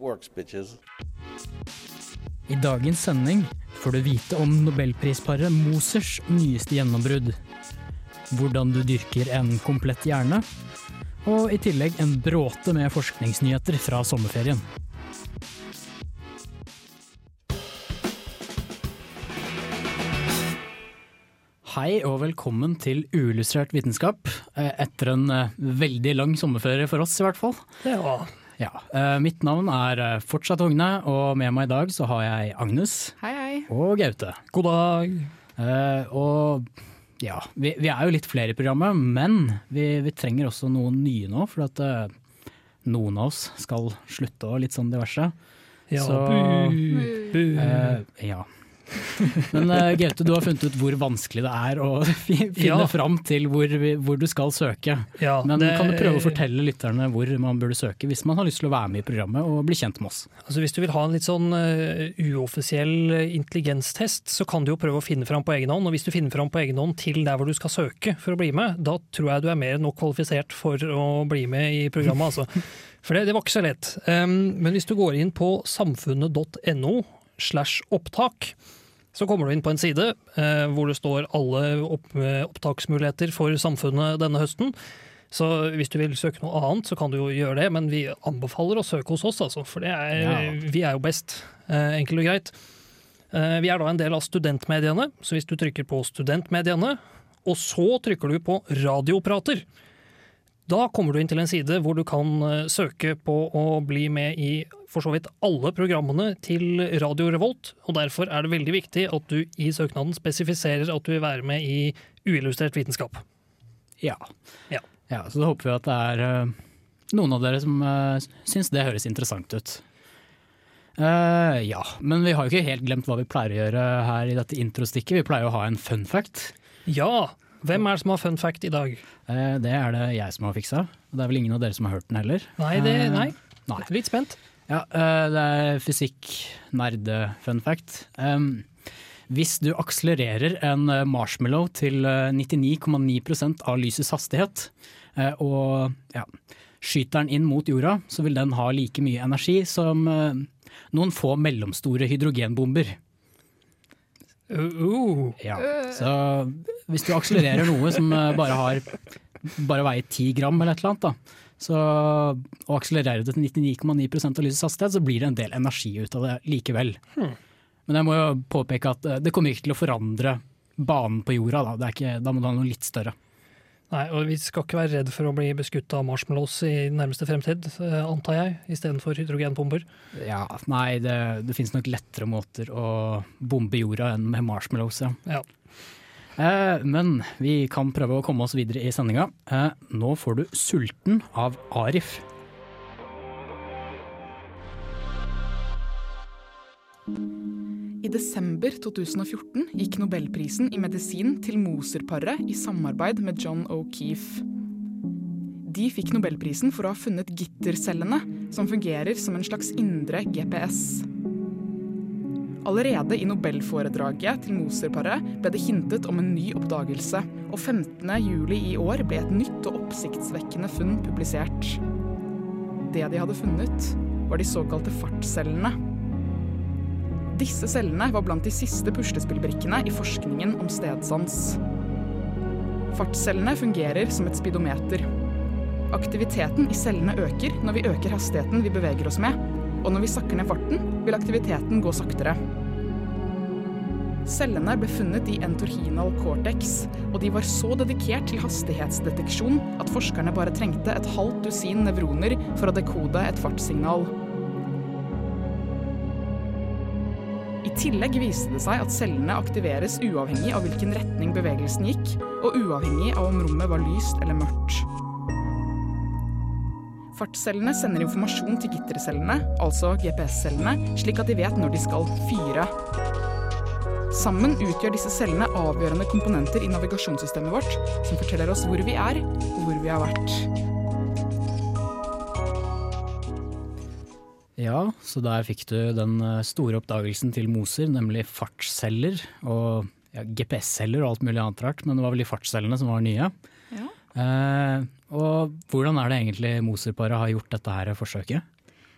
works, bitches. I dagens sending får du vite om nobelprisparet Mosers nyeste gjennombrudd. Hvordan du dyrker en komplett hjerne. Og i tillegg en bråte med forskningsnyheter fra sommerferien. Hei og velkommen til Uillustrert vitenskap. eh, Etter en eh, veldig lang sommerferie for oss, i hvert fall. Ja. Ja, eh, Mitt navn er eh, fortsatt Hogne, og med meg i dag så har jeg Agnes Hei, hei. og Gaute. God dag. Uh, og ja, vi, vi er jo litt flere i programmet, men vi, vi trenger også noen nye nå. For at uh, noen av oss skal slutte og litt sånn diverse. Ja, Så- bu, bu. Uh, ja. Men uh, Gaute, du har funnet ut hvor vanskelig det er å finne Ja. fram til hvor, hvor du skal søke. ja, Men det- kan du prøve å fortelle lytterne hvor man burde søke, hvis man har lyst til å være med i programmet og bli kjent med oss? Altså, hvis du vil ha en litt sånn uh, uoffisiell intelligenstest, så kan du jo prøve å finne fram på egen hånd. Og hvis du finner fram på egen hånd til der hvor du skal søke for å bli med, da tror jeg du er mer enn nok kvalifisert for å bli med i programmet, altså. For det, det var ikke så lett. Um, men hvis du går inn på samfunnet.no slash opptak, så kommer du inn på en side eh, hvor det står alle opp, eh, opptaksmuligheter for samfunnet denne høsten. Så hvis du vil søke noe annet, så kan du jo gjøre det, men vi anbefaler å søke hos oss, altså, for det er, Ja. vi er jo best. Eh, enkelt og greit. Eh, vi er da en del av studentmediene, så hvis du trykker på studentmediene, og så trykker du på radioprater, da kommer du inn til en side hvor du kan eh, søke på å bli med i for så vidt alle programmene til Radio Revolt, og derfor er det veldig viktig at du i søknaden spesifiserer at du vil være med i uillustrert vitenskap. Ja. Ja. ja så da håper vi at det er eh, noen av dere som uh, syns det høres interessant ut. Uh, ja, men vi har jo ikke helt glemt hva vi pleier å gjøre her i dette introstikket. Vi pleier å ha en fun fact. Ja! Hvem er det som har fun fact i dag? Eh, det er det jeg som har fiksa. Det er vel ingen av dere som har hørt den heller. Nei, det, Eh, nei. nei. Litt spent. Ja, eh, det er fysikk-nerde-fun fact. Hvis du akselererer en marshmallow til eh, 99,9 av lysets hastighet, eh, og ja, skyter den inn mot jorda, så vil den ha like mye energi som noen få mellomstore hydrogenbomber. Uh, Ja. Så hvis du akselererer noe som eh, bare, har, bare veier 10 gram eller et eller annet, da, så, og akselererer det til 99,9 av lysets hastighet, så blir det en del energi ut av det likevel. Men jeg må jo påpeke at eh, det kommer ikke til å forandre banen på jorda. Da, det ikke, da må du ha noe litt større. Nei, og vi skal ikke være redd for å bli beskutt av marshmallows i nærmeste fremtid, eh, antar jeg, istedenfor hydrogenbomber. Ja, nei, det, det finnes nok lettere måter å bombe jorda enn med marshmallows. Ja. Ja. Eh, men vi kan prøve å komme oss videre i sendinga. Eh, nå får du 'Sulten' av Arif. I desember 2014 gikk nobelprisen i medisin til Moser-paret i samarbeid med John O'Keefe. De fikk nobelprisen for å ha funnet gittercellene, som fungerer som en slags indre GPS. Allerede i nobelforedraget til Moser-paret ble det hintet om en ny oppdagelse, og 15. juli i år ble et nytt og oppsiktsvekkende funn publisert. Det de hadde funnet, var de såkalte fartscellene. Disse cellene var blant de siste puslespillbrikkene i forskningen om stedsans. Fartscellene fungerer som et speedometer. Aktiviteten i cellene øker når vi øker hastigheten vi beveger oss med, og når vi sakker ned farten, vil aktiviteten gå saktere. Cellene ble funnet i entorhinal cortex, og de var så dedikert til hastighetsdeteksjon at forskerne bare trengte et halvt dusin nevroner for å dekode et fartssignal. Tillegg viste det seg at cellene aktiveres uavhengig av hvilken retning bevegelsen gikk, og uavhengig av om rommet var lyst eller mørkt. Fartscellene sender informasjon til gittercellene, altså GPS-cellene, slik at de vet når de skal fyre. Sammen utgjør disse cellene avgjørende komponenter i navigasjonssystemet vårt, som forteller oss hvor vi er, og hvor vi har vært. Ja, så der fikk du den eh, store oppdagelsen til Moser, nemlig fartsceller. Og ja, GPS-celler og alt mulig annet rart, men det var vel de fartscellene som var nye. Ja. Eh, og hvordan er det egentlig Moser-paret har gjort dette her forsøket?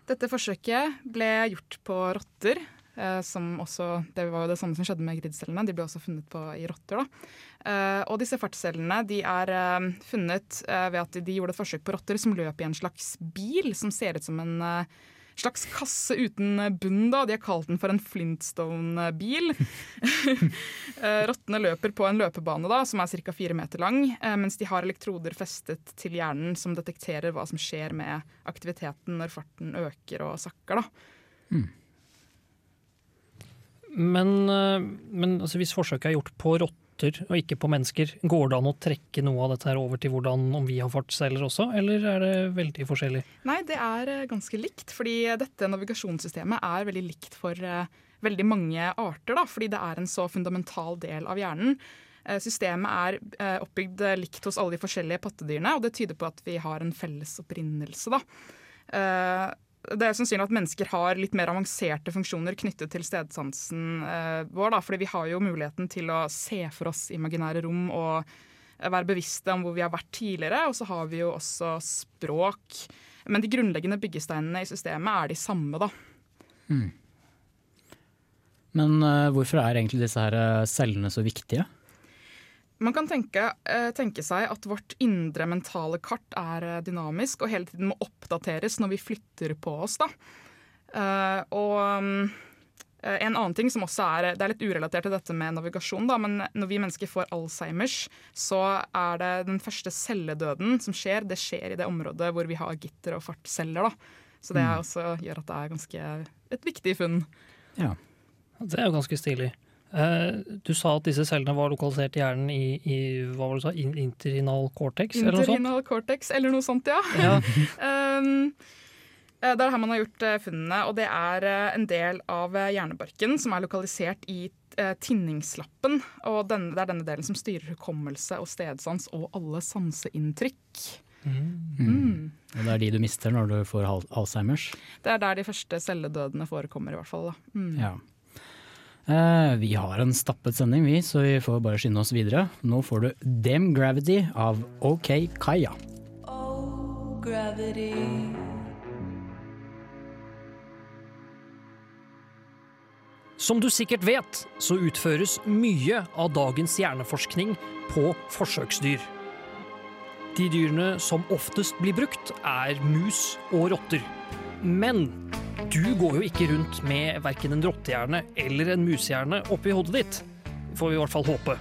Dette forsøket ble gjort på rotter. Eh, som også, det var jo det samme som skjedde med gridcellene. De ble også funnet på i rotter. da. Eh, og disse fartscellene de er eh, funnet eh, ved at de gjorde et forsøk på rotter som løp i en slags bil som ser ut som en eh, slags kasse uten bunn. da. De har kalt den for en Flintstone-bil. Eh, Rottene løper på en løpebane da, som er ca. fire meter lang, eh, mens de har elektroder festet til hjernen som detekterer hva som skjer med aktiviteten når farten øker og sakker. da. Men, eh, men altså, hvis forsøket er gjort på rotter og ikke på mennesker, går det an å trekke noe av dette her over til hvordan om vi har fartsceller også, eller er det veldig forskjellig? Nei, det er eh, ganske likt, fordi dette navigasjonssystemet er veldig likt for eh, veldig mange arter, da, fordi det er en så fundamental del av hjernen. Eh, Systemet er eh, oppbygd eh, likt hos alle de forskjellige pattedyrene, og det tyder på at vi har en felles opprinnelse. Da. Det er sannsynlig at mennesker har litt mer avanserte funksjoner knyttet til stedsansen eh, vår, da, fordi vi har jo muligheten til å se for oss imaginære rom og eh, være bevisste om hvor vi har vært tidligere, og så har vi jo også språk. Men de grunnleggende byggesteinene i systemet er de samme, da. Men uh, hvorfor er egentlig disse her eh, cellene så viktige? Man kan tenke, eh, tenke seg at vårt indre mentale kart er eh, dynamisk og hele tiden må oppdateres når vi flytter på oss. Da. Eh, og mm, en annen ting som også er Det er litt urelatert til dette med navigasjon, da, men når vi mennesker får Alzheimers, så er det den første celledøden som skjer, det skjer i det området hvor vi har gitter og fartceller. Da. Så det er også gjør at det er ganske et viktig funn. Ja. Det er jo ganske stilig. Eh, Du sa at disse cellene var lokalisert i hjernen i, i hva var det du sa, in- interinal cortex? eller noe sånt? Interinal cortex eller noe sånt, ja. Ja. Um, eh, det er her man har gjort eh, funnene, og det er en del av hjernebarken som er lokalisert i tinningslappen. Og denne, det er denne delen som styrer hukommelse og stedsans og alle sanseinntrykk. Mm. Og det er de du mister når du får al- Alzheimers? Det er der de første celledødene forekommer, i hvert fall. Da. Mm. Ja. Eh, vi har en stappet sending, vi, så vi får bare skynde oss videre. Nå får du Dem Gravity av OK Kaya. Som du sikkert vet, så utføres mye av dagens hjerneforskning på forsøksdyr. De dyrene som oftest blir brukt, er mus og rotter. Men du går jo ikke rundt med verken en rottehjerne eller en musehjerne oppi hodet ditt. Får vi i hvert fall håpe.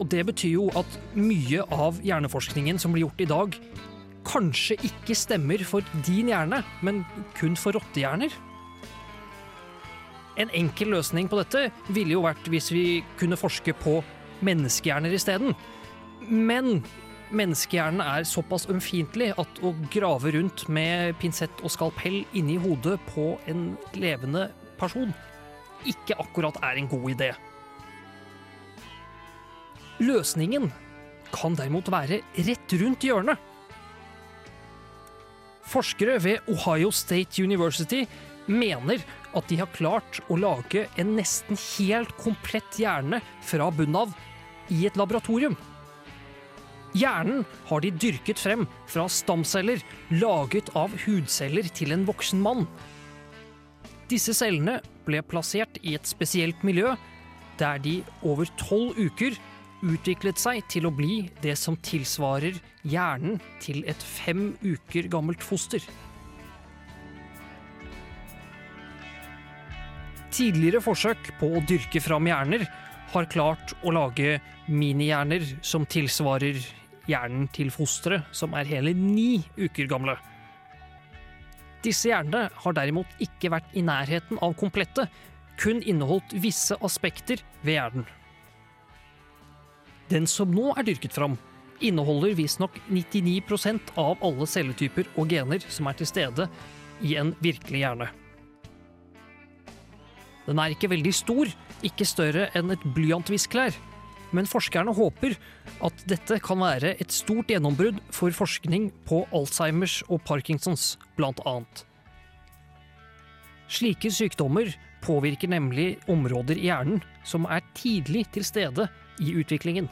Og det betyr jo at mye av hjerneforskningen som blir gjort i dag, kanskje ikke stemmer for din hjerne, men kun for rottehjerner. En enkel løsning på dette ville jo vært hvis vi kunne forske på menneskehjerner isteden. Men menneskehjernen er såpass ømfintlig at å grave rundt med pinsett og skalpell inni hodet på en levende person ikke akkurat er en god idé. Løsningen kan derimot være rett rundt hjørnet. Forskere ved Ohio State University mener at de har klart å lage en nesten helt komplett hjerne fra bunnen av i et laboratorium. Hjernen har de dyrket frem fra stamceller laget av hudceller til en voksen mann. Disse cellene ble plassert i et spesielt miljø, der de over tolv uker utviklet seg til å bli det som tilsvarer hjernen til et fem uker gammelt foster. Tidligere forsøk på å dyrke fram hjerner har klart å lage minihjerner som tilsvarer hjernen til fosteret, som er hele ni uker gamle. Disse hjernene har derimot ikke vært i nærheten av komplette, kun inneholdt visse aspekter ved hjernen. Den som nå er dyrket fram, inneholder visstnok 99% av alle celletyper og gener som er til stede i en virkelig hjerne. Den er ikke veldig stor, ikke større enn et blyantvisklær, men forskerne håper at dette kan være et stort gjennombrudd for forskning på Alzheimers og Parkinsons, blant annet. Slike sykdommer påvirker nemlig områder i hjernen som er tidlig til stede i utviklingen.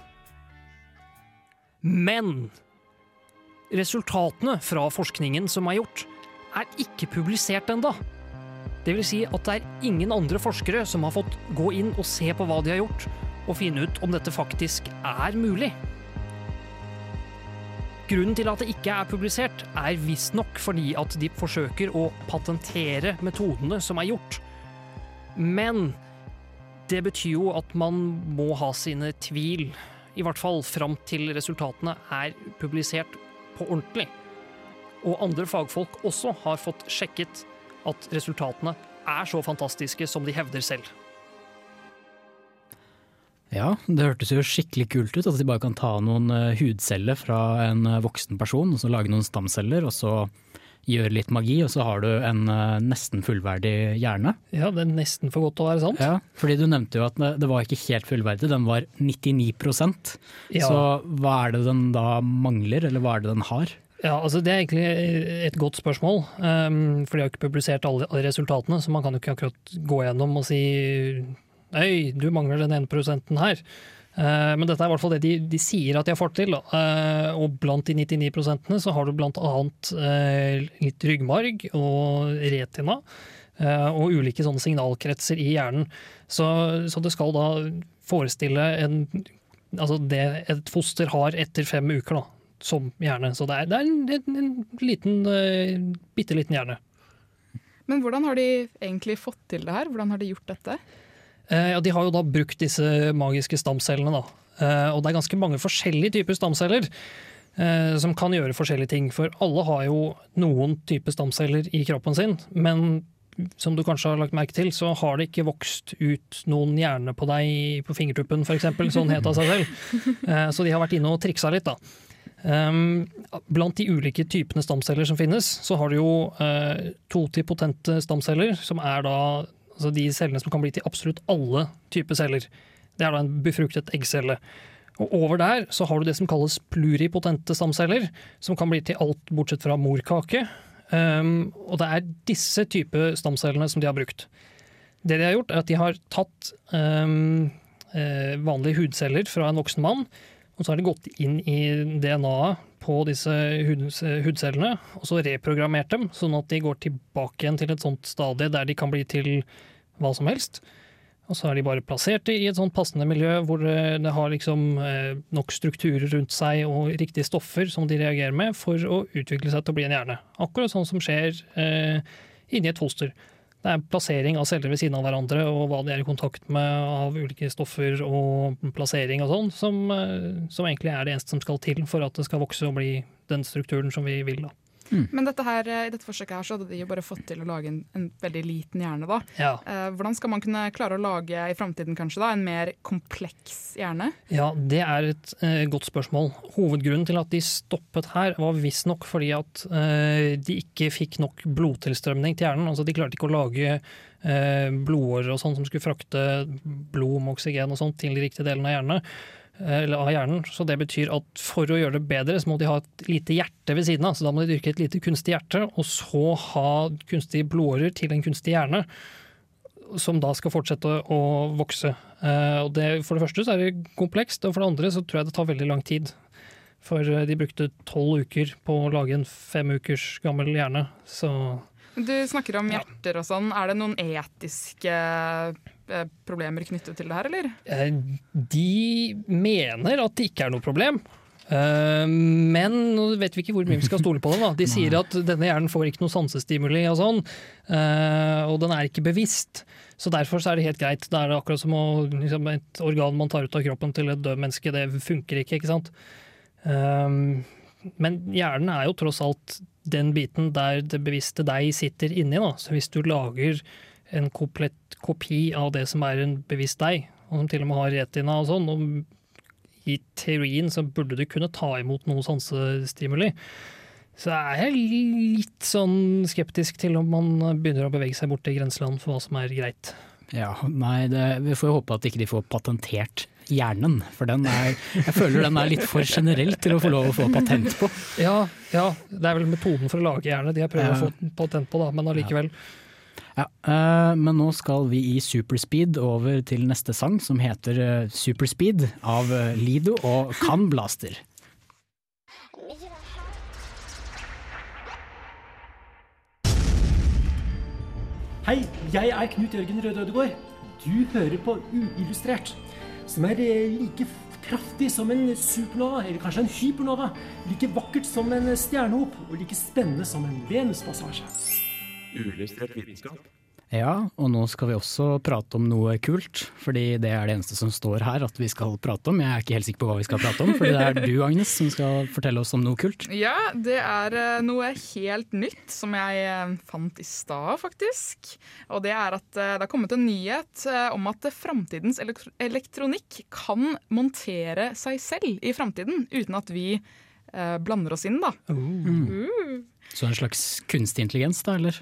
Men resultatene fra forskningen som er gjort, er ikke publisert enda. Det vil si at det er ingen andre forskere som har fått gå inn og se på hva de har gjort, og finne ut om dette faktisk er mulig. Grunnen til at det ikke er publisert, er visstnok fordi at de forsøker å patentere metodene som er gjort. Men det betyr jo at man må ha sine tvil, i hvert fall fram til resultatene er publisert på ordentlig. Og andre fagfolk også har fått sjekket at resultatene er så fantastiske som de hevder selv. Ja, det hørtes jo skikkelig kult ut at de bare kan ta noen eh, hudceller fra en eh, voksen person, og så lage noen stamceller, og så gjøre litt magi, og så har du en eh, nesten fullverdig hjerne. Ja, det er nesten for godt til å være sant. Ja, fordi du nevnte jo at det var ikke helt fullverdig, den var 99 Ja. Så hva er det den da mangler, eller hva er det den har? Ja, altså Det er egentlig et godt spørsmål, um, for de har ikke publisert alle alle resultatene. Så man kan jo ikke akkurat gå gjennom og si Øy, du mangler den ene prosenten her. Uh, men dette er i hvert fall det de, de sier at de har fått til. Uh, og blant de 99 prosentene så har du annet uh, litt ryggmarg og retina. og ulike sånne signalkretser i hjernen. Så, så det skal da forestille en, altså det et foster har etter fem uker, da, som hjerne. Så det er, det er en, en, en liten, bitte liten hjerne. Men hvordan har de egentlig fått til det her? Hvordan har de gjort dette? Eh, ja, de har jo da brukt disse magiske stamcellene, da. Eh, og det er ganske mange forskjellige typer stamceller eh, som kan gjøre forskjellige ting. For alle har jo noen typer stamceller i kroppen sin, men som du kanskje har lagt merke til, så har det ikke vokst ut noen hjerne på deg på fingertuppen, f.eks., sånn het av seg selv. Eh, så de har vært inne og triksa litt, da. Blant de ulike typene stamceller som finnes, så har du jo uh, totipotente stamceller, som er da altså de cellene som kan bli til absolutt alle typer celler. Det er da en befruktet eggcelle. Og over der så har du det som kalles pluripotente stamceller, som kan bli til alt bortsett fra morkake. Um, og det er disse type stamcellene som de har brukt. Det de har gjort, er at de har tatt um, vanlige hudceller fra en voksen mann, og så har de gått inn i DNA-et på disse hudcellene, og så reprogrammert dem, sånn at de går tilbake igjen til et sånt stadie der de kan bli til hva som helst. Og så er de bare plassert i et sånt passende miljø hvor eh, det har liksom eh, nok strukturer rundt seg og riktige stoffer som de reagerer med for å utvikle seg til å bli en hjerne. Akkurat sånn som skjer eh, inni et foster. Det er plassering av celler ved siden av hverandre og hva de er i kontakt med av ulike stoffer og plassering og sånn, som, eh, som egentlig er det eneste som skal til for at det skal vokse og bli den strukturen som vi vil. da. Men dette her, eh, i dette forsøket her så hadde de jo bare fått til å lage en, en veldig liten hjerne. da. Ja. Eh, hvordan skal man kunne klare å lage i framtiden kanskje da, en mer kompleks hjerne? Ja, det er et eh, godt spørsmål. Hovedgrunnen til at de stoppet her, var visstnok fordi at eh, de ikke fikk nok blodtilstrømning til hjernen. Altså De klarte ikke å lage eh, blodårer og sånn som skulle frakte blod med oksygen og sånt til de riktige delene av hjernen. Eh, Eller av hjernen, så Det betyr at for å gjøre det bedre, så må de ha et lite hjerte ved siden av. Så Da må de dyrke et lite kunstig hjerte, og så ha kunstige blodårer til en kunstig hjerne som da skal fortsette å, vokse. Eh, og det, for det første så er det komplekst, og for det andre så tror jeg det tar veldig lang tid. For eh, de brukte tolv uker på å lage en fem ukers gammel hjerne. Så Du snakker om hjerter og sånn. Er det noen etiske problemer knyttet til det her, eller? eh, de mener at det ikke er noe problem. Eh, Men nå vet vi ikke hvor mye vi skal stole på dem. Da. De sier at denne hjernen får ikke noe sansestimuli og sånn, eh, og den er ikke bevisst. Så derfor så er det helt greit. Det er akkurat som å, liksom, et organ man tar ut av kroppen til et død menneske. Det funker ikke, ikke sant. Men hjernen er jo tross alt den biten der det bevisste deg sitter inni. Da. Så hvis du lager en komplett kopi av det som er en bevisst deg, og som til og med har retina og sånn, og i teorien så burde du kunne ta imot noe sansestimuli. Så er jeg litt sånn skeptisk til om man begynner å bevege seg bort til grenseland for hva som er greit. Ja, nei, det, vi får jo håpe at ikke de får patentert hjernen, for den er, jeg føler den er litt for generell til å få lov å få patent på. Ja, ja det er vel metoden for å lage hjerne de har prøvd Ja. å få patent på, da, men allikevel. Ja, eh, men nå skal vi i superspeed over til neste sang, som heter eh, Superspeed av eh, Lido og Kan Blaster. Hei, jeg er Knut Jørgen Røde Ødegård. Du hører på Uillustrert, som er like kraftig som en supernova, eller kanskje en hypernova. Like vakkert som en stjernehop, og like spennende som en Venuspassasje. Uillustrert vitenskap. Ja, og nå skal vi også prate om noe kult, fordi det er det eneste som står her at vi skal prate om. Jeg er ikke helt sikker på hva vi skal prate om, fordi det er du Agnes som skal fortelle oss om noe kult. Ja, det er eh, noe helt nytt som jeg eh, fant i stad, faktisk. Og det er at eh, det har kommet en nyhet om at framtidens elektronikk kan montere seg selv i framtiden, uten at vi blander oss inn, da. Uh. Så en slags kunstig intelligens, da, eller?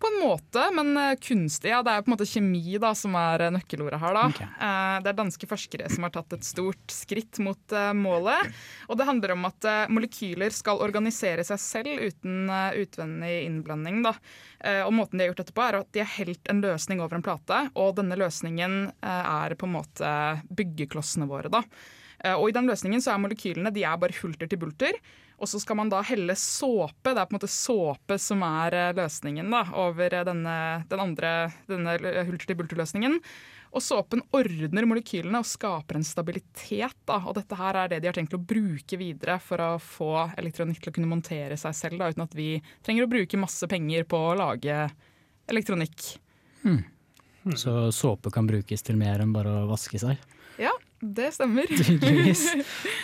På en måte, men eh, kunstig. Ja, det er på en måte kjemi da, som er eh, nøkkelordet her. Da. Ok. Eh, Det er danske forskere som har tatt et stort skritt mot målet. Og det handler om at molekyler skal organisere seg selv uten utvendig innblanding. Da. Og måten de har gjort dette på, er at de har helt en løsning over en plate, og denne løsningen er på en måte byggeklossene våre. Da. Og i den løsningen så er molekylene de er bare hulter til bulter. Og så skal man da helle såpe, det er på en måte såpe som er eh, løsningen da, over eh, denne, den andre denne hulter-til-bulter-løsningen. Og såpen ordner molekylene og skaper en stabilitet. Da. Og dette her er det de har tenkt å bruke videre for å få elektronikk til å kunne montere seg selv, da, uten at vi trenger å bruke masse penger på å lage elektronikk. Så såpe kan brukes til mer enn bare å vaske seg. Det stemmer. Tydeligvis.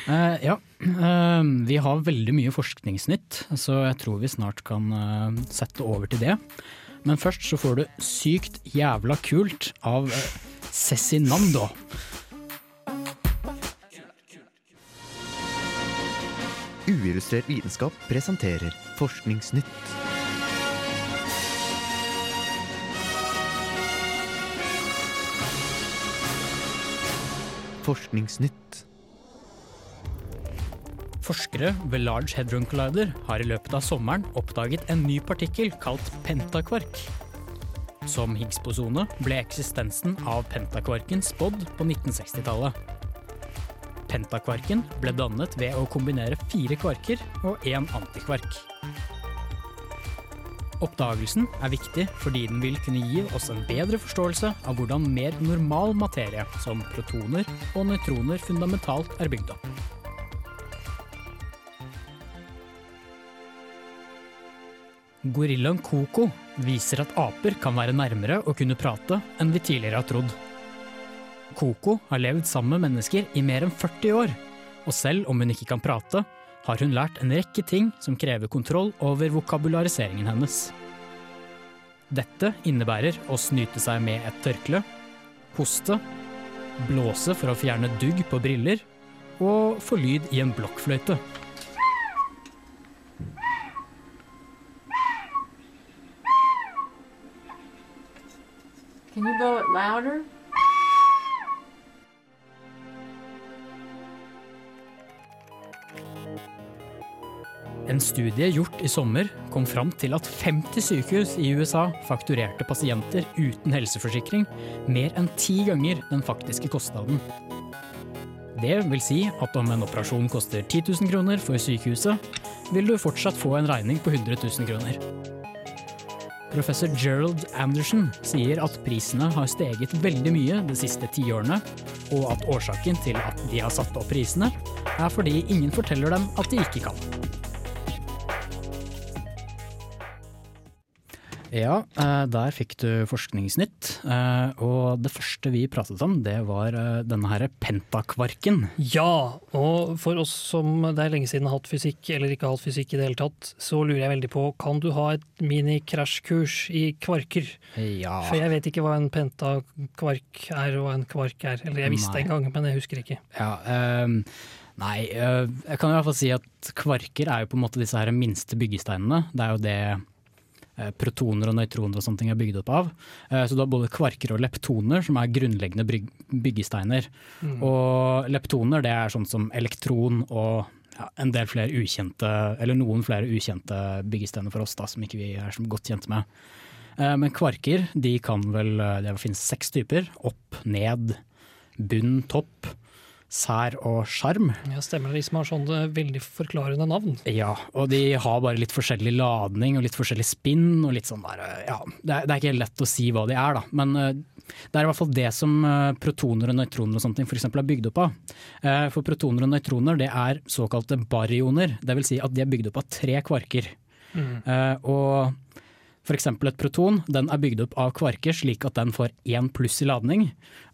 Uh, ja, Uh, vi har veldig mye forskningsnytt, så jeg tror vi snart kan uh, sette over til det. Men først så får du Sykt jævla kult av uh, Cezinando. Uillustrert vitenskap presenterer Forskningsnytt. Forskningsnytt. Forskere ved Large Hadron Collider har i løpet av sommeren oppdaget en ny partikkel kalt pentakvark. Som Higgs-bosone ble eksistensen av pentakvarken spådd på 1960-tallet. Pentakvarken ble dannet ved å kombinere fire kvarker og én antikvark. Oppdagelsen er viktig fordi den vil kunne gi oss en bedre forståelse av hvordan mer normal materie, som protoner og nøytroner, fundamentalt er bygd opp. Gorillaen Koko viser at aper kan være nærmere å kunne prate enn vi tidligere har trodd. Koko har levd sammen med mennesker i mer enn 40 år, og selv om hun ikke kan prate, har hun lært en rekke ting som krever kontroll over vokabulariseringen hennes. Dette innebærer å snyte seg med et tørkle, hoste, blåse for å fjerne dugg på briller og få lyd i en blokkfløyte. Can you go louder? En studie gjort i sommer kom fram til at 50 sykehus i USA fakturerte pasienter uten helseforsikring mer enn ti ganger den faktiske kostnaden. Det vil si at om en operasjon koster 10 000 kroner for sykehuset, vil du fortsatt få en regning på 100 000 kroner. Professor Gerald Anderson sier at prisene har steget veldig mye de siste tiårene, og at årsaken til at de har satt opp prisene, er fordi ingen forteller dem at de ikke kan. Ja, eh, der fikk du Forskningsnytt. eh, Og det første vi pratet om, det var eh, denne her pentakvarken. Ja, og for oss som det er lenge siden har hatt fysikk, eller ikke har hatt fysikk i det hele tatt, så lurer jeg veldig på, kan du ha et mini-krasjkurs i kvarker? Ja. For jeg vet ikke hva en pentakvark er, og hva en kvark er. Eller jeg visste Nei. en gang, men jeg husker ikke. Ja, um nei, jeg kan i hvert fall si at kvarker er jo på en måte disse her minste byggesteinene. Det er jo det protoner og nøytroner og sånne ting er bygd opp av. Eh, Så du har både kvarker og leptoner, som er grunnleggende byggesteiner. Mm. Og leptoner det er sånn som elektron og ja, en del flere ukjente, eller noen flere ukjente byggesteiner for oss da, som ikke vi er så godt kjent med. Eh, Men kvarker de kan vel, eh, det finnes seks typer. Opp, ned, bunn, topp, sær og sjarm. Ja, stemmer det, de som har sånne veldig forklarende navn. Ja, og de har bare litt forskjellig ladning og litt forskjellig spinn. og litt sånn der, eh, ja, det, er, det er ikke helt lett å si hva de er, da. Men eh, det er i hvert fall det som eh, protoner og nøytroner og sånne for eksempel er bygd opp av. For protoner og nøytroner det er såkalte baryoner. Det vil si at de er bygd opp av tre kvarker. Mm. Og eksempel et proton den er bygd opp av kvarker slik at den får én pluss i ladning.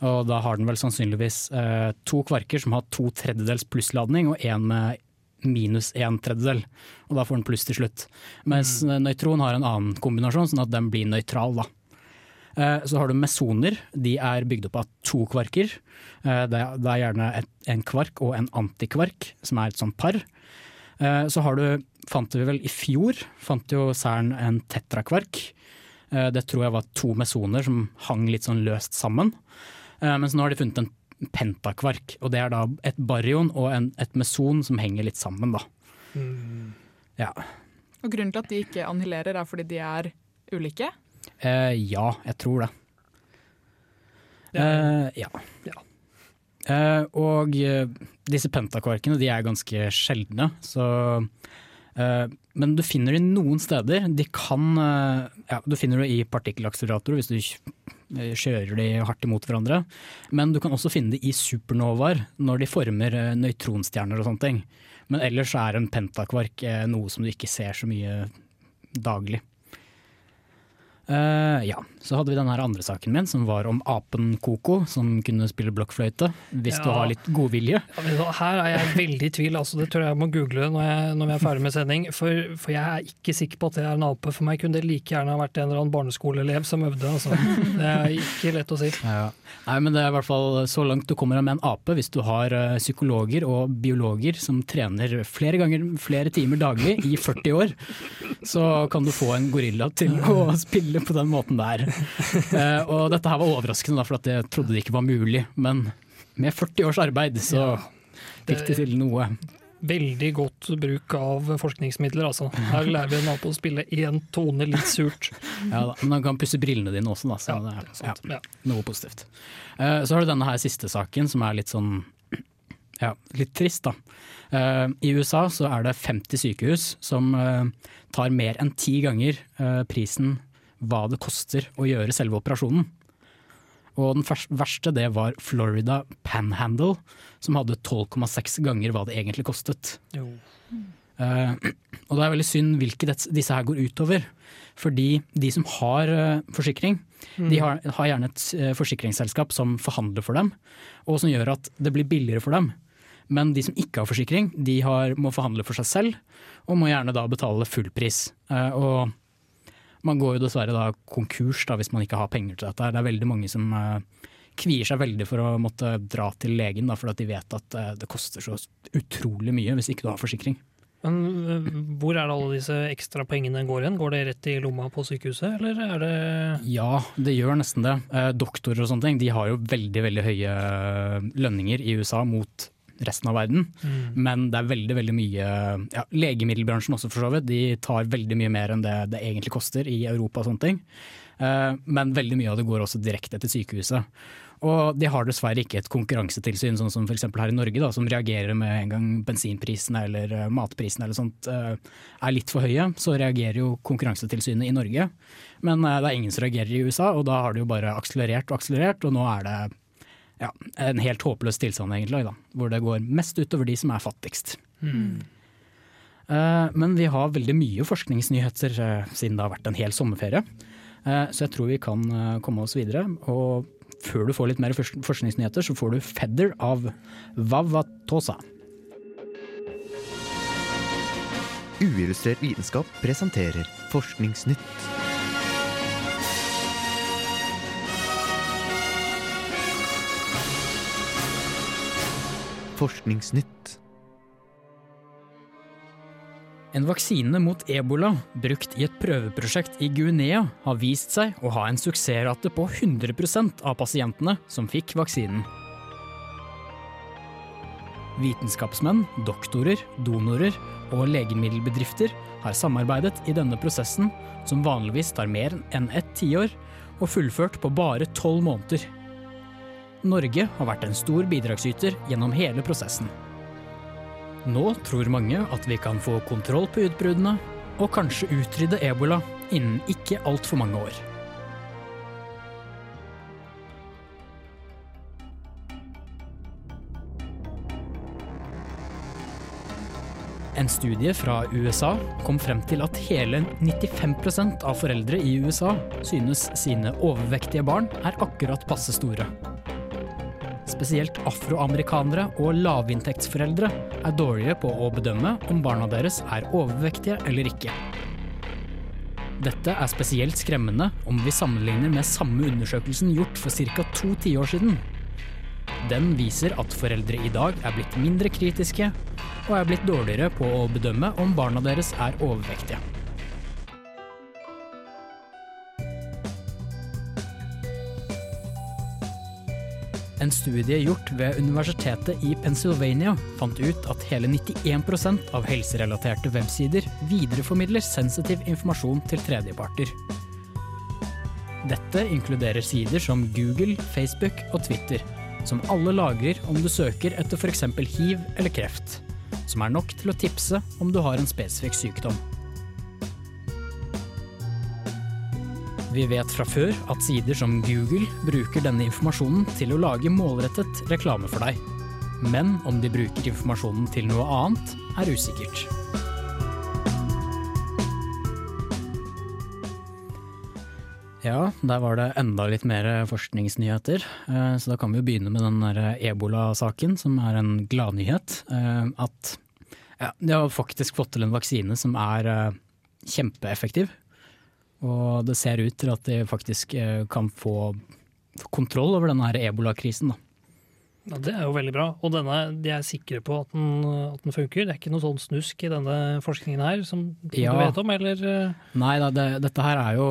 Og da har den vel sannsynligvis eh, to kvarker som har to tredjedels plussladning, og én med minus en tredjedel. Og da får den pluss til slutt. Mens mm. nøytron har en annen kombinasjon, sånn at den blir nøytral. da. Eh, Så har du mesoner. De er bygd opp av to kvarker. Eh, Det er, er gjerne en kvark og en antikvark, som er et sånt par. Eh, Så har du, fant vi vel i fjor, fant jo Cern en tetrakvark. Eh, Det tror jeg var to mesoner som hang litt sånn løst sammen. Eh, Mens nå har de funnet en pentakvark, og det er da et baryon og en, et meson som henger litt sammen. da. Ja. Og grunnen til at de ikke annihilerer, er fordi de er ulike? Eh, ja, jeg tror det. Eh, ja. Eh, og eh, disse pentakvarkene de er ganske sjeldne, så Men du finner de noen steder. De kan eh, ja, Du finner det i partikkelakseleratorer hvis du eh, kjører de hardt imot hverandre. Men du kan også finne det i supernovaer når de former eh, nøytronstjerner og sånne ting. Men ellers er en pentakvark eh, noe som du ikke ser så mye daglig. Eh, ja, så hadde vi den andre saken min, som var om apen Koko, som kunne spille blokkfløyte, hvis du har litt. Ja, du hva, Her er jeg veldig i tvil, altså, det tror jeg jeg må google når, jeg, når vi er ferdig med sending. For, for jeg er ikke sikker på at det er en ape. For meg kunne det like gjerne ha vært en eller annen barneskoleelev som øvde. Altså. Det er ikke lett å si. Ja. Nei, men det er i hvert fall så langt du kommer med en ape, hvis du har eh, psykologer og biologer som trener flere ganger flere timer daglig i 40 år, så kan du få en gorilla til å spille på den måten der. Uh, og dette her var overraskende, da, for at jeg trodde det ikke var mulig. Men med 40 års arbeid så fikk de til noe. Veldig godt bruk av forskningsmidler, altså. Her lærer vi en ape å spille én tone litt surt. Ja, da, men han kan pusse brillene dine også, da, så det er sant, ja, noe positivt. Uh, så har du denne her siste saken, som er litt sånn ja, litt trist, da. Uh, I USA så er det 50 sykehus som uh, tar mer enn ti ganger uh, prisen hva det koster å gjøre selve operasjonen. Og den verste det var Florida Panhandle, som hadde 12,6 ganger hva det egentlig kostet. Jo. Eh, og det er veldig synd hvilke disse her går utover. Fordi de som har uh, forsikring, de har, har gjerne et uh, forsikringsselskap som forhandler for dem, og som gjør at det blir billigere for dem. Men de som ikke har forsikring, de har, må forhandle for seg selv, og må gjerne da betale full pris. Og man går jo dessverre da konkurs da, hvis man ikke har penger til dette. Det er veldig mange som eh, kvier seg veldig for å måtte dra til legen, da, fordi de vet at eh, det koster så utrolig mye hvis ikke du har forsikring. Men øh, hvor er det alle disse ekstra pengene går hen? Går det rett i lomma på sykehuset, eller er det Ja, det gjør nesten det. Eh, doktorer og sånne ting de har jo veldig veldig høye lønninger i USA mot resten av verden. Mm. Men det er veldig veldig mye ja, Legemiddelbransjen også for så vidt. De tar veldig mye mer enn det det egentlig koster i Europa og sånne ting. Eh, Men veldig mye av det går også direkte til sykehuset. Og de har dessverre ikke et konkurransetilsyn, sånn som f.eks. her i Norge, da, som reagerer med en gang bensinprisene eller eh, matprisene eller sånt eh, er litt for høye. Så reagerer jo Konkurransetilsynet i Norge. Men det er ingen som reagerer i USA, og da har det jo bare akselerert og akselerert, og nå er det ja, en helt håpløs tilstand egentlig, da, hvor det går mest utover de som er fattigst. Mm. Uh, Men vi har veldig mye forskningsnyheter uh, siden det har vært en hel sommerferie. Uh, Så jeg tror vi kan komme oss videre. Og før du får litt mer fors- forskningsnyheter, så får du Feather av Vavatosa. Uillustrert vitenskap presenterer Forskningsnytt. Forskningsnytt. En vaksine mot ebola brukt i et prøveprosjekt i Guinea har vist seg å ha en suksessrate på 100% av pasientene som fikk vaksinen. Vitenskapsmenn, doktorer, donorer og legemiddelbedrifter har samarbeidet i denne prosessen, som vanligvis tar mer enn ett tiår, og fullført på bare tolv måneder. Norge har vært en stor bidragsyter gjennom hele prosessen. Nå tror mange at vi kan få kontroll på utbruddene, og kanskje utrydde ebola innen ikke altfor mange år. En studie fra USA kom frem til at hele 95% av foreldre i USA synes sine overvektige barn er akkurat passe store. Spesielt afroamerikanere og lavinntektsforeldre er dårligere på å bedømme om barna deres er overvektige eller ikke. Dette er spesielt skremmende om vi sammenligner med samme undersøkelsen gjort for ca. to tiår siden. Den viser at foreldre i dag er blitt mindre kritiske og er blitt dårligere på å bedømme om barna deres er overvektige. En studie gjort ved universitetet i Pennsylvania fant ut at hele 91% av helserelaterte websider videreformidler sensitiv informasjon til tredjeparter. Dette inkluderer sider som Google, Facebook og Twitter, som alle lagrer om du søker etter f.eks. hiv eller kreft, som er nok til å tipse om du har en spesifikk sykdom. Vi vet fra før at sider som Google bruker denne informasjonen til å lage målrettet reklame for deg. Men om de bruker informasjonen til noe annet, er usikkert. Ja, der var det enda litt mer forskningsnyheter. Eh, Så da kan vi jo begynne med den ebola-saken, som er en gladnyhet. Eh, At ja, de har faktisk fått til en vaksine som er eh, kjempeeffektiv. Og det ser ut til at de faktisk eh, kan få kontroll over denne ebolakrisen. Ja, det er jo veldig bra. Og denne, de er sikre på at den, at den funker. Det er ikke noe sånn snusk i denne forskningen her som, som Ja. du vet om, eller? eh? Nei det, dette her er jo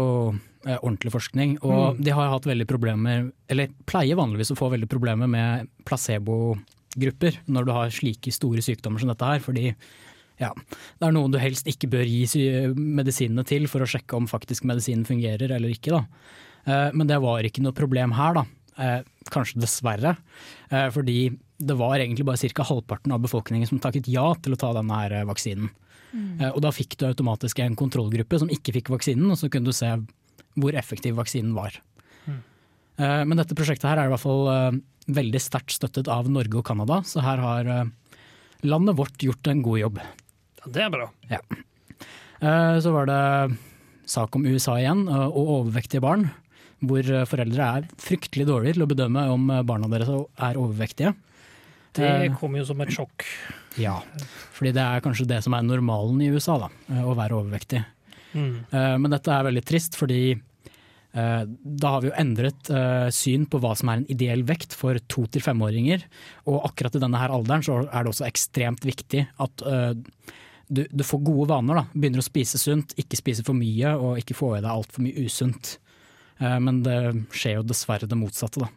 eh, ordentlig forskning, og Mm. de har hatt veldig problemer, eller pleier vanligvis å få veldig problemer med placebogrupper når du har slike store sykdommer som dette her, fordi ja, det er noen du helst ikke bør gi medisinene til for å sjekke om faktisk medisinen fungerer eller ikke. Da. Eh, Men det var ikke noe problem her, da. Eh, Kanskje dessverre, eh, fordi det var egentlig bare ca. halvparten av befolkningen som takket ja til å ta denne her vaksinen. Mm. Og da fikk du automatisk en kontrollgruppe som ikke fikk vaksinen, og så kunne du se hvor effektiv vaksinen var. Mm. Men dette prosjektet her er i hvert fall veldig sterkt støttet av Norge og Canada, så her har landet vårt gjort en god jobb. Ja, det er bra. Ja. Eh, Så var det sak om USA igjen, eh, og overvektige barn. Hvor eh, foreldre er fryktelig dårlige til å bedømme om barna deres er overvektige. Det kom jo som et sjokk. Ja, fordi det er kanskje det som er normalen i USA, da, å være overvektig. Mm. Men dette er veldig trist, fordi da har vi jo endret syn på hva som er en ideell vekt for to til femåringer. Og akkurat i denne her alderen så er det også ekstremt viktig at du, du får gode vaner. da. Begynner å spise sunt, ikke spise for mye og ikke få i deg altfor mye usunt. Eh, Men det skjer jo dessverre det motsatte, da.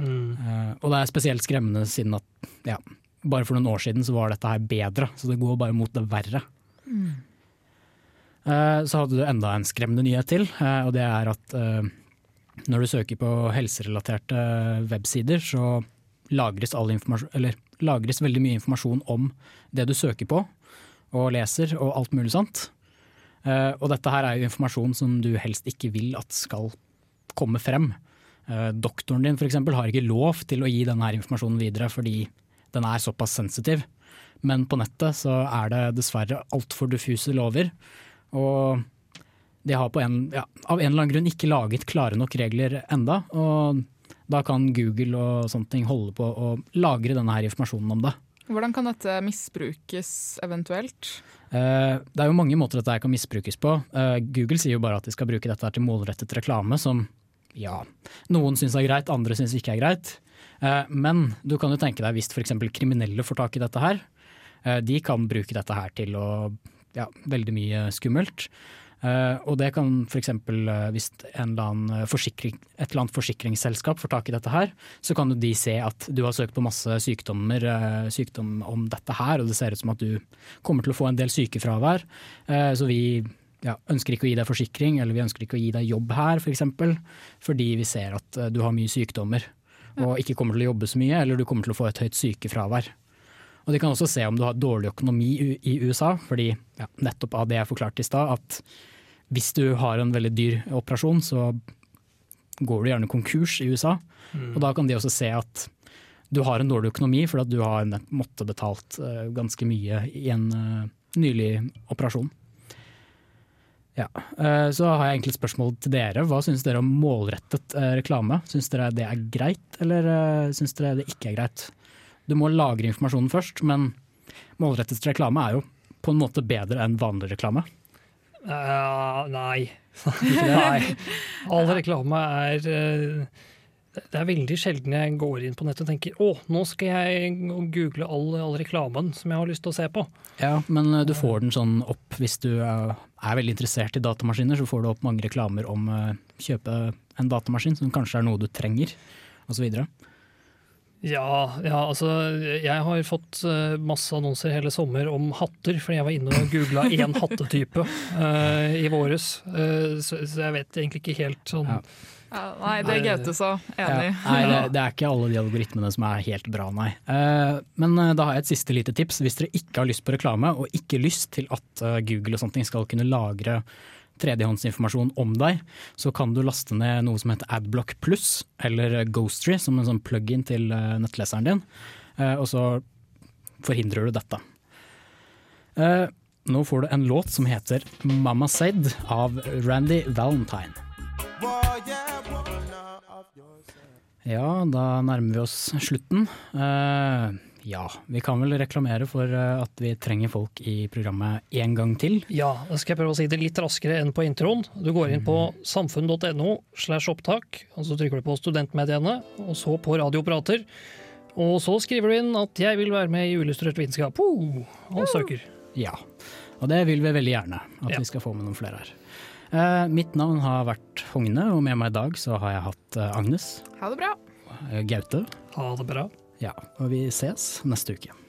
Mm. Eh, Og det er spesielt skremmende siden at ja, bare for noen år siden så var dette her bedre, så det går bare mot det verre. Mm. Så hadde du enda en skremmende nyhet til, eh, og det er at eh, når du søker på helserelaterte websider, så lagres, all eller, lagres veldig mye informasjon om det du søker på og leser og alt mulig sånt. Eh, Og dette her er jo informasjon som du helst ikke vil at skal komme frem. Eh, Doktoren din for eksempel, har ikke lov til å gi denne informasjonen videre fordi den er såpass sensitiv. men på nettet så er det dessverre altfor diffuse lover. Og de har en, ja, av en eller annen grunn ikke laget klare nok regler enda, og da kan Google og sånne ting holde på å lagre denne informasjonen om det. Hvordan kan dette misbrukes eventuelt? Eh, Det er jo mange måter dette kan misbrukes på. Eh, Google sier jo bare at de skal bruke dette til målrettet reklame, som ja, noen syns er greit, andre syns ikke er greit. Eh, Men du kan jo tenke deg hvis f.eks. kriminelle får tak i dette her. De kan bruke dette her til å ja, veldig mye skummelt. Eh, og det kan f.eks. hvis en eller annen forsikring, et eller annet forsikringsselskap får tak i dette her, så kan de se at du har søkt på masse sykdommer eh, sykdom om dette her, og det ser ut som at du kommer til å få en del sykefravær. Eh, så vi ja, ønsker ikke å gi deg forsikring, eller vi ønsker ikke å gi deg jobb her f.eks. For eksempel, fordi vi ser at eh, du har mye sykdommer og ikke kommer til å jobbe så mye, eller du kommer til å få et høyt sykefravær. Og De kan også se om du har dårlig økonomi i- i USA, fordi ja, nettopp av det jeg forklarte i stad, at hvis du har en veldig dyr operasjon, så går du gjerne konkurs i USA. Mm. Og da kan de også se at du har en dårlig økonomi fordi du har måttet betalt eh, ganske mye i en eh, nylig operasjon. Ja, eh, Så har jeg egentlig et spørsmål til dere. Hva syns dere om målrettet reklame? Syns dere det er greit, eller syns dere det ikke er greit? Du må lagre informasjonen først, men målrettet reklame er jo på en måte bedre enn vanlig reklame. Eh, nei. nei. All reklame er uh, Det er veldig sjelden jeg går inn på nettet og tenker å, nå skal jeg google all, all reklamen som jeg har lyst til å se på. Ja, men eh, du får den sånn opp hvis du eh, er veldig interessert i datamaskiner, så får du opp mange reklamer om å kjøpe en datamaskin som kanskje er noe du trenger, osv. Ja, ja, altså jeg har fått eh, masse annonser hele sommer om hatter, fordi jeg var inne og googla én hattetype uh, i våres. Uh, så, så jeg vet egentlig ikke helt sånn Ja. Ja, nei, det er Gaute sa. Enig. Ja, nei, det, det er ikke alle de algoritmene som er helt bra, nei. Uh, men da har jeg et siste lite tips. Hvis dere ikke har lyst på reklame, og ikke lyst til at Google og ting skal kunne lagre tredjehåndsinformasjon om deg, så kan du laste ned noe som heter Adblock Plus, eller Ghostry, som en sånn plug-in til eh, nettleseren din. Eh, og så forhindrer du dette. Eh, nå får du en låt som heter Mama Said av Randy Valentine. Ja, da nærmer vi oss slutten. Ja, vi kan vel reklamere for eh, at vi trenger folk i programmet en gang til. Ja, da skal jeg prøve å si det litt raskere enn på introen. Du går inn på samfunn.no slash opptak, og så trykker du på studentmediene, og så på radioprater. Og så skriver du inn at 'jeg vil være med i Uillustrert vitenskap', oh, og søker. Ja, og det vil vi veldig gjerne at Ja. vi skal få med noen flere her. Eh, mitt navn har vært Hogne, og med meg i dag så har jeg hatt eh, Agnes, Ha det bra. eh, Gaute, Ha det bra. Ja, og vi ses neste uke.